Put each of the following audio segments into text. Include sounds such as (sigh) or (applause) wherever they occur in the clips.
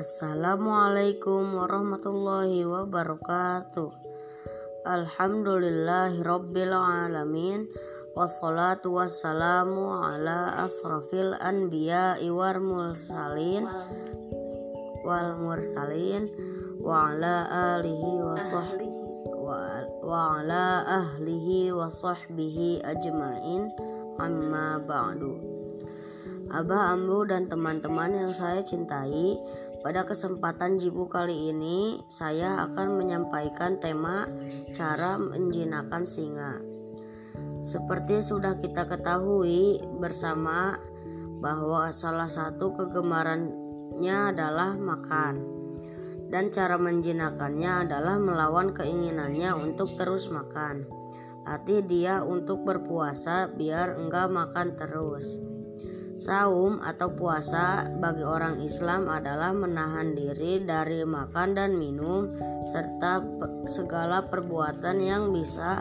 Assalamualaikum warahmatullahi wabarakatuh. Alhamdulillahirabbil alamin. Wassalatu wassalamu ala asrafil anbiya'i wal mursalin. Wal mursalin. Wa ala alihi wa sahbihi wa, wa ala ahlihi wa sahbihi ajmain. Amma ba'du. Abah Ambu dan teman-teman yang saya cintai pada kesempatan Jibu kali ini, saya akan menyampaikan tema cara menjinakkan singa. Seperti sudah kita ketahui bersama bahwa salah satu kegemarannya adalah makan. Dan cara menjinakannya adalah melawan keinginannya untuk terus makan. Latih dia untuk berpuasa biar enggak makan terus. Saum atau puasa bagi orang Islam adalah menahan diri dari makan dan minum serta segala perbuatan yang bisa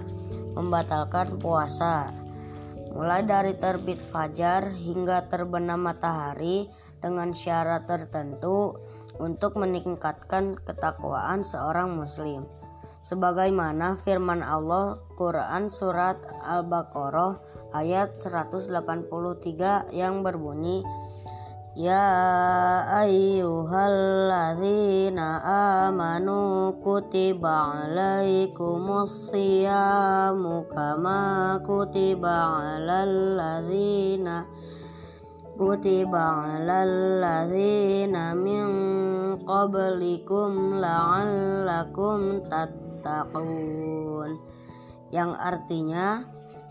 membatalkan puasa. Mulai dari terbit fajar hingga terbenam matahari dengan syarat tertentu untuk meningkatkan ketakwaan seorang muslim sebagaimana firman Allah Quran surat Al-Baqarah ayat 183 yang berbunyi Ya ayyuhalladzina amanu kutiba alaikumus siyamu kama kutiba alal ladzina kutiba alal ladzina min qablikum la'allakum tat tattaqun. Yang artinya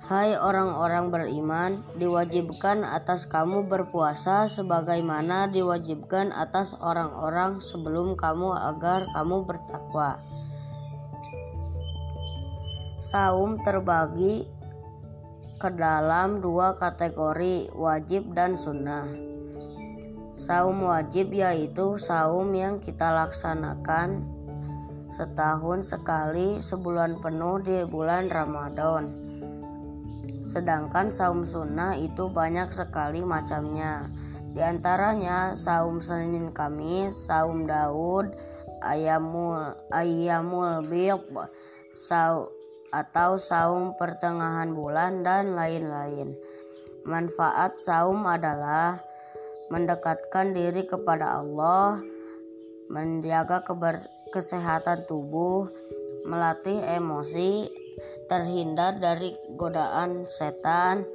Hai orang-orang beriman, diwajibkan atas kamu berpuasa sebagaimana diwajibkan atas orang-orang sebelum kamu agar kamu bertakwa. Saum terbagi ke dalam dua kategori, wajib dan sunnah. Saum wajib yaitu saum yang kita laksanakan setahun sekali sebulan penuh di bulan Ramadan. Sedangkan saum sunnah itu banyak sekali macamnya. Di antaranya saum Senin Kamis, saum Daud, ayamul ayamul bid, saum atau saum pertengahan bulan dan lain-lain. Manfaat saum adalah mendekatkan diri kepada Allah, menjaga kesehatan tubuh, melatih emosi, terhindar dari godaan setan,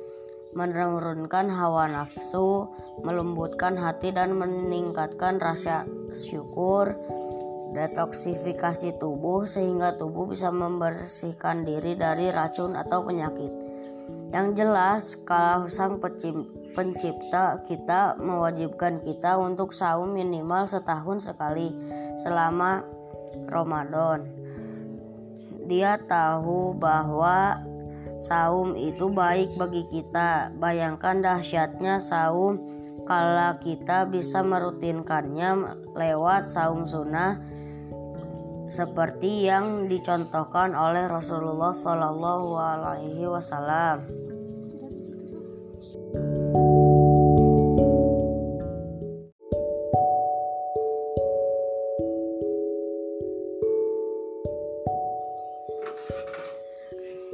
menurunkan hawa nafsu, melembutkan hati dan meningkatkan rasa syukur, detoksifikasi tubuh sehingga tubuh bisa membersihkan diri dari racun atau penyakit. Yang jelas, kalau sang pencipta kita mewajibkan kita untuk saum minimal setahun sekali selama Ramadan. Dia tahu bahwa saum itu baik bagi kita. Bayangkan dahsyatnya saum kalau kita bisa merutinkannya lewat saum sunnah seperti yang dicontohkan oleh Rasulullah Shallallahu Alaihi Wasallam.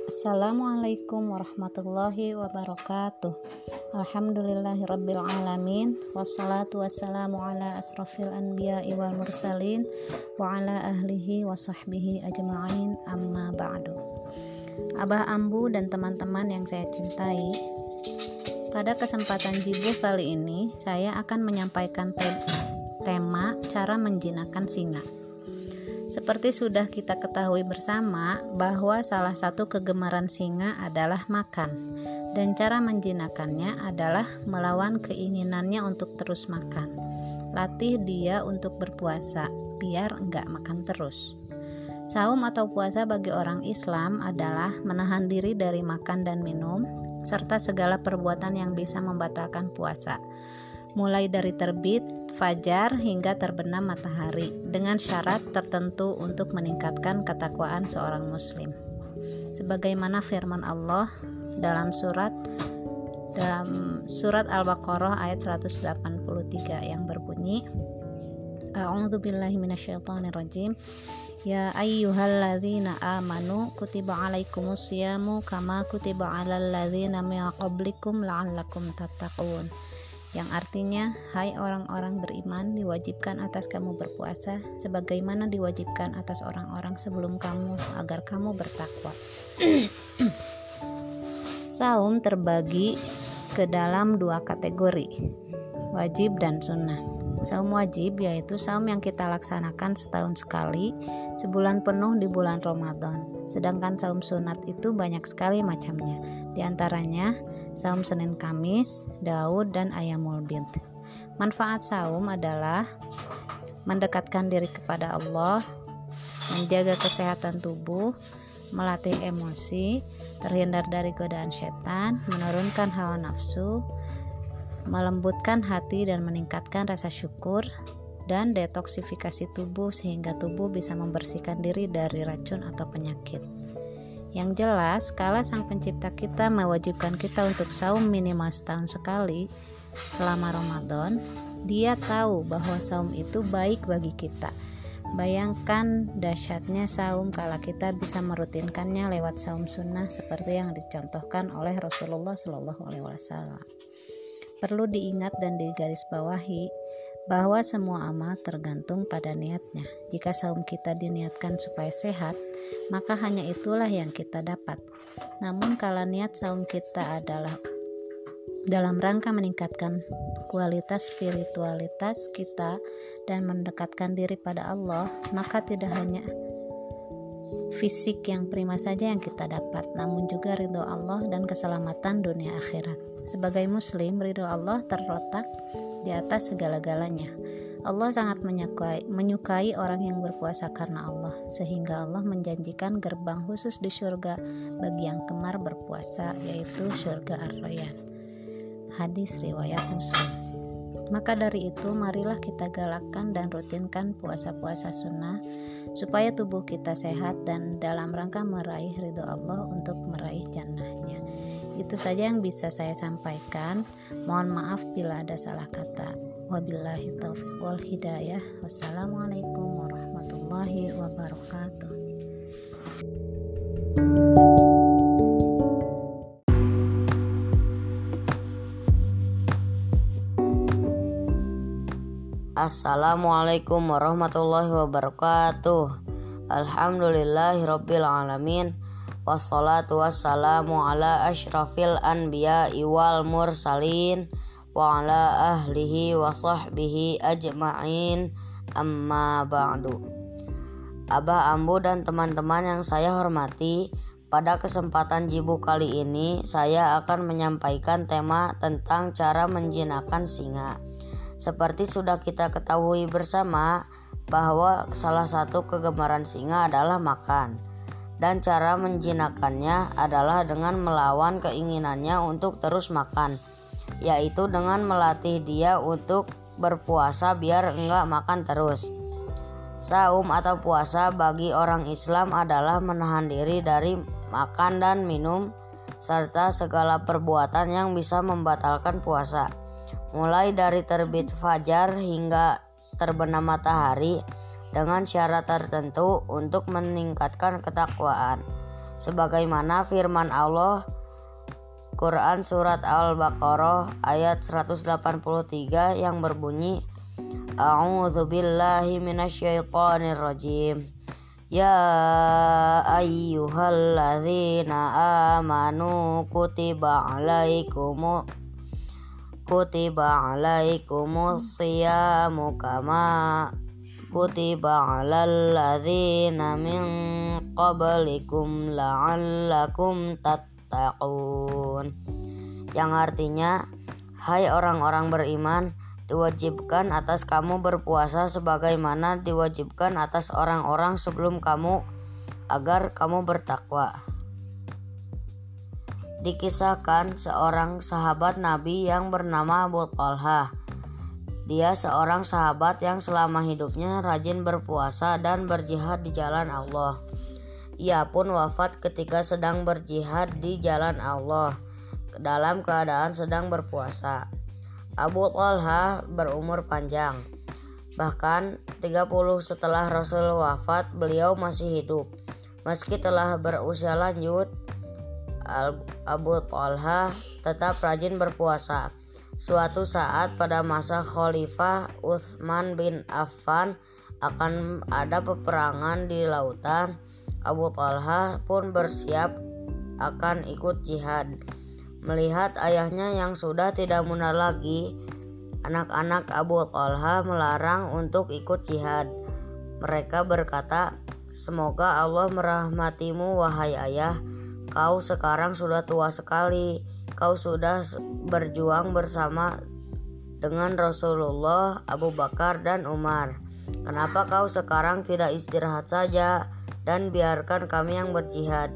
Assalamualaikum warahmatullahi wabarakatuh. Alhamdulillahirrabbilalamin Wassalatu wassalamu ala asrafil anbiya wal mursalin Wa ala ahlihi wa sahbihi ajma'in. Amma ba'du. Abah Ambu dan teman-teman yang saya cintai Pada kesempatan jibu kali ini Saya akan menyampaikan tema cara menjinakkan singa seperti sudah kita ketahui bersama bahwa salah satu kegemaran singa adalah makan dan cara menjinakannya adalah melawan keinginannya untuk terus makan. Latih dia untuk berpuasa biar enggak makan terus. Saum atau puasa bagi orang Islam adalah menahan diri dari makan dan minum serta segala perbuatan yang bisa membatalkan puasa mulai dari terbit, fajar hingga terbenam matahari dengan syarat tertentu untuk meningkatkan ketakwaan seorang muslim. Sebagaimana firman Allah dalam surat dalam surat Al-Baqarah ayat 183 yang berbunyi A'udzu billahi minasyaitonir rajim. Ya ayyuhalladzina amanu kutiba alaikumus syamu kama kutiba alal ladzina min qablikum la'allakum tattaqun. Yang artinya, hai orang-orang beriman, diwajibkan atas kamu berpuasa sebagaimana diwajibkan atas orang-orang sebelum kamu agar kamu bertakwa. (clears throat) Saum terbagi ke dalam dua kategori, wajib dan sunnah. Saum wajib yaitu saum yang kita laksanakan setahun sekali, sebulan penuh di bulan Ramadan. Sedangkan saum sunat itu banyak sekali macamnya. Di antaranya saum Senin Kamis, Daud, dan Ayamul Bint. Manfaat saum adalah mendekatkan diri kepada Allah, menjaga kesehatan tubuh, melatih emosi, terhindar dari godaan setan, menurunkan hawa nafsu, melembutkan hati dan meningkatkan rasa syukur dan detoksifikasi tubuh sehingga tubuh bisa membersihkan diri dari racun atau penyakit. Yang jelas, kala Sang Pencipta kita mewajibkan kita untuk saum minimal setahun sekali selama Ramadan, Dia tahu bahwa saum itu baik bagi kita. Bayangkan dahsyatnya saum kala kita bisa merutinkannya lewat saum sunnah seperti yang dicontohkan oleh Rasulullah Shallallahu Alaihi Wasallam. Perlu diingat dan digarisbawahi bahwa semua amal tergantung pada niatnya. Jika saum kita diniatkan supaya sehat, maka hanya itulah yang kita dapat. Namun kalau niat saum kita adalah dalam rangka meningkatkan kualitas spiritualitas kita dan mendekatkan diri pada Allah, maka tidak hanya fisik yang prima saja yang kita dapat, namun juga ridho Allah dan keselamatan dunia akhirat. Sebagai muslim, ridho Allah terletak di atas segala-galanya. Allah sangat menyukai, menyukai orang yang berpuasa karena Allah, sehingga Allah menjanjikan gerbang khusus di surga bagi yang kemar berpuasa, yaitu surga Ar-Rayyan. Hadis riwayat Muslim. Maka dari itu, marilah kita galakkan dan rutinkan puasa-puasa sunnah supaya tubuh kita sehat dan dalam rangka meraih ridho Allah untuk meraih jannahnya. Itu saja yang bisa saya sampaikan. Mohon maaf bila ada salah kata. Wabillahi taufiq wal hidayah. Wassalamualaikum warahmatullahi wabarakatuh. Assalamualaikum warahmatullahi wabarakatuh. Alhamdulillahirabbil alamin wassalatu wassalamu ala ashrafil anbiya wal mursalin wa ala ahlihi wa sahbihi ajma'in. Amma ba'du. Abah Ambu dan teman-teman yang saya hormati pada kesempatan jibu kali ini saya akan menyampaikan tema tentang cara menjinakkan singa. Seperti sudah kita ketahui bersama bahwa salah satu kegemaran singa adalah makan dan cara menjinakannya adalah dengan melawan keinginannya untuk terus makan, yaitu dengan melatih dia untuk berpuasa biar enggak makan terus. Saum atau puasa bagi orang Islam adalah menahan diri dari makan dan minum serta segala perbuatan yang bisa membatalkan puasa. Mulai dari terbit fajar hingga terbenam matahari, dengan syarat tertentu untuk meningkatkan ketakwaan. Sebagaimana firman Allah Quran surat Al-Baqarah ayat 183 yang berbunyi A'udzu billahi minasyaitonir rajim Ya ayyuhalladzina amanu kutiba alaikumu kutiba alaikumus siyamu kama kutiba alal ladzina min qablikum la'allakum tattaqun yang artinya hai orang-orang beriman diwajibkan atas kamu berpuasa sebagaimana diwajibkan atas orang-orang sebelum kamu agar kamu bertakwa. Dikisahkan seorang sahabat Nabi yang bernama Abu Talha dia seorang sahabat yang selama hidupnya rajin berpuasa dan berjihad di jalan Allah. Ia pun wafat ketika sedang berjihad di jalan Allah dalam keadaan sedang berpuasa. Abu Talha berumur panjang. Bahkan 30 setelah Rasul wafat, beliau masih hidup. Meski telah berusia lanjut, Abu Talha tetap rajin berpuasa. Suatu saat pada masa Khalifah Uthman bin Affan akan ada peperangan di lautan. Abu Talha pun bersiap akan ikut jihad. Melihat ayahnya yang sudah tidak muda lagi, anak-anak Abu Talha melarang untuk ikut jihad. Mereka berkata, "Semoga Allah merahmatimu, wahai ayah. Kau sekarang sudah tua sekali. Kau sudah berjuang bersama dengan Rasulullah, Abu Bakar, dan Umar. Kenapa kau sekarang tidak istirahat saja dan biarkan kami yang berjihad?"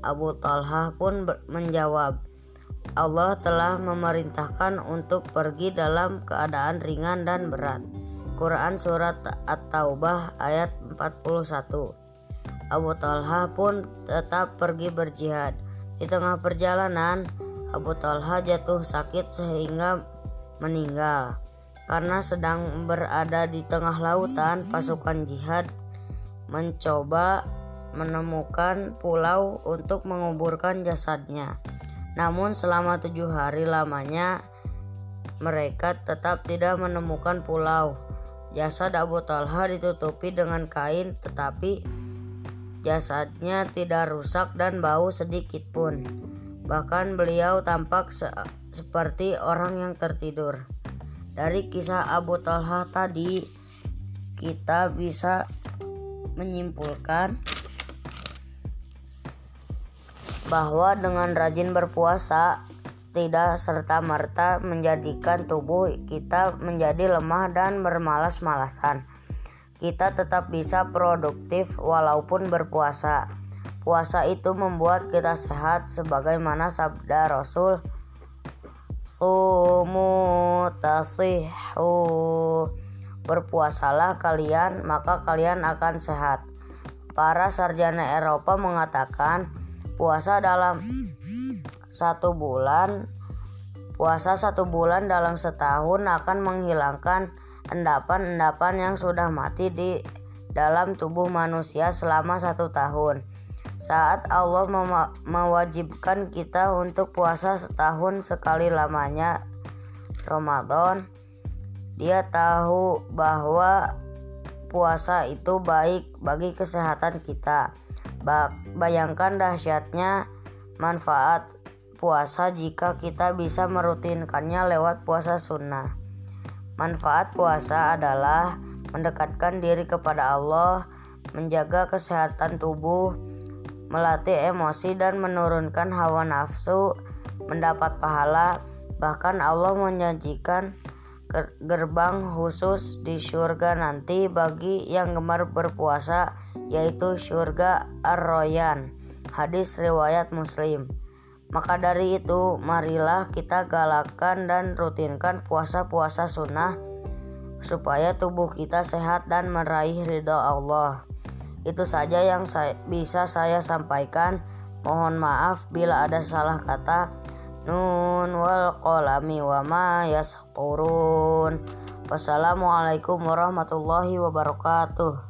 Abu Talha pun menjawab, Allah telah memerintahkan untuk pergi dalam keadaan ringan dan berat. Quran Surat At-Taubah ayat 41 Abu Talha pun tetap pergi berjihad. Di tengah perjalanan, Abu Talha jatuh sakit sehingga meninggal. Karena sedang berada di tengah lautan, pasukan jihad mencoba menemukan pulau untuk menguburkan jasadnya. Namun selama tujuh hari lamanya mereka tetap tidak menemukan pulau. Jasad Abu Talha ditutupi dengan kain tetapi jasadnya tidak rusak dan bau sedikit pun. Bahkan beliau tampak se seperti orang yang tertidur. Dari kisah Abu Talha tadi kita bisa menyimpulkan bahwa dengan rajin berpuasa tidak serta-merta menjadikan tubuh kita menjadi lemah dan bermalas-malasan. Kita tetap bisa produktif walaupun berpuasa. Puasa itu membuat kita sehat sebagaimana sabda Rasul Sumu tasihu Berpuasalah kalian maka kalian akan sehat. Para sarjana Eropa mengatakan puasa dalam satu bulan puasa satu bulan dalam setahun akan menghilangkan endapan-endapan yang sudah mati di dalam tubuh manusia selama satu tahun. Saat Allah mewajibkan kita untuk puasa setahun sekali lamanya Ramadan, dia tahu bahwa puasa itu baik bagi kesehatan kita. Bayangkan dahsyatnya manfaat puasa jika kita bisa merutinkannya lewat puasa sunnah. Manfaat puasa adalah mendekatkan diri kepada Allah, menjaga kesehatan tubuh, melatih emosi dan menurunkan hawa nafsu, mendapat pahala, bahkan Allah menjanjikan gerbang khusus di surga nanti bagi yang gemar berpuasa yaitu surga Ar-Royan. Hadis riwayat Muslim. Maka dari itu, marilah kita galakkan dan rutinkan puasa-puasa sunnah supaya tubuh kita sehat dan meraih ridho Allah. Itu saja yang saya, bisa saya sampaikan. Mohon maaf bila ada salah kata. Nun wal qalami wa ma yasqurun. Wassalamualaikum warahmatullahi wabarakatuh.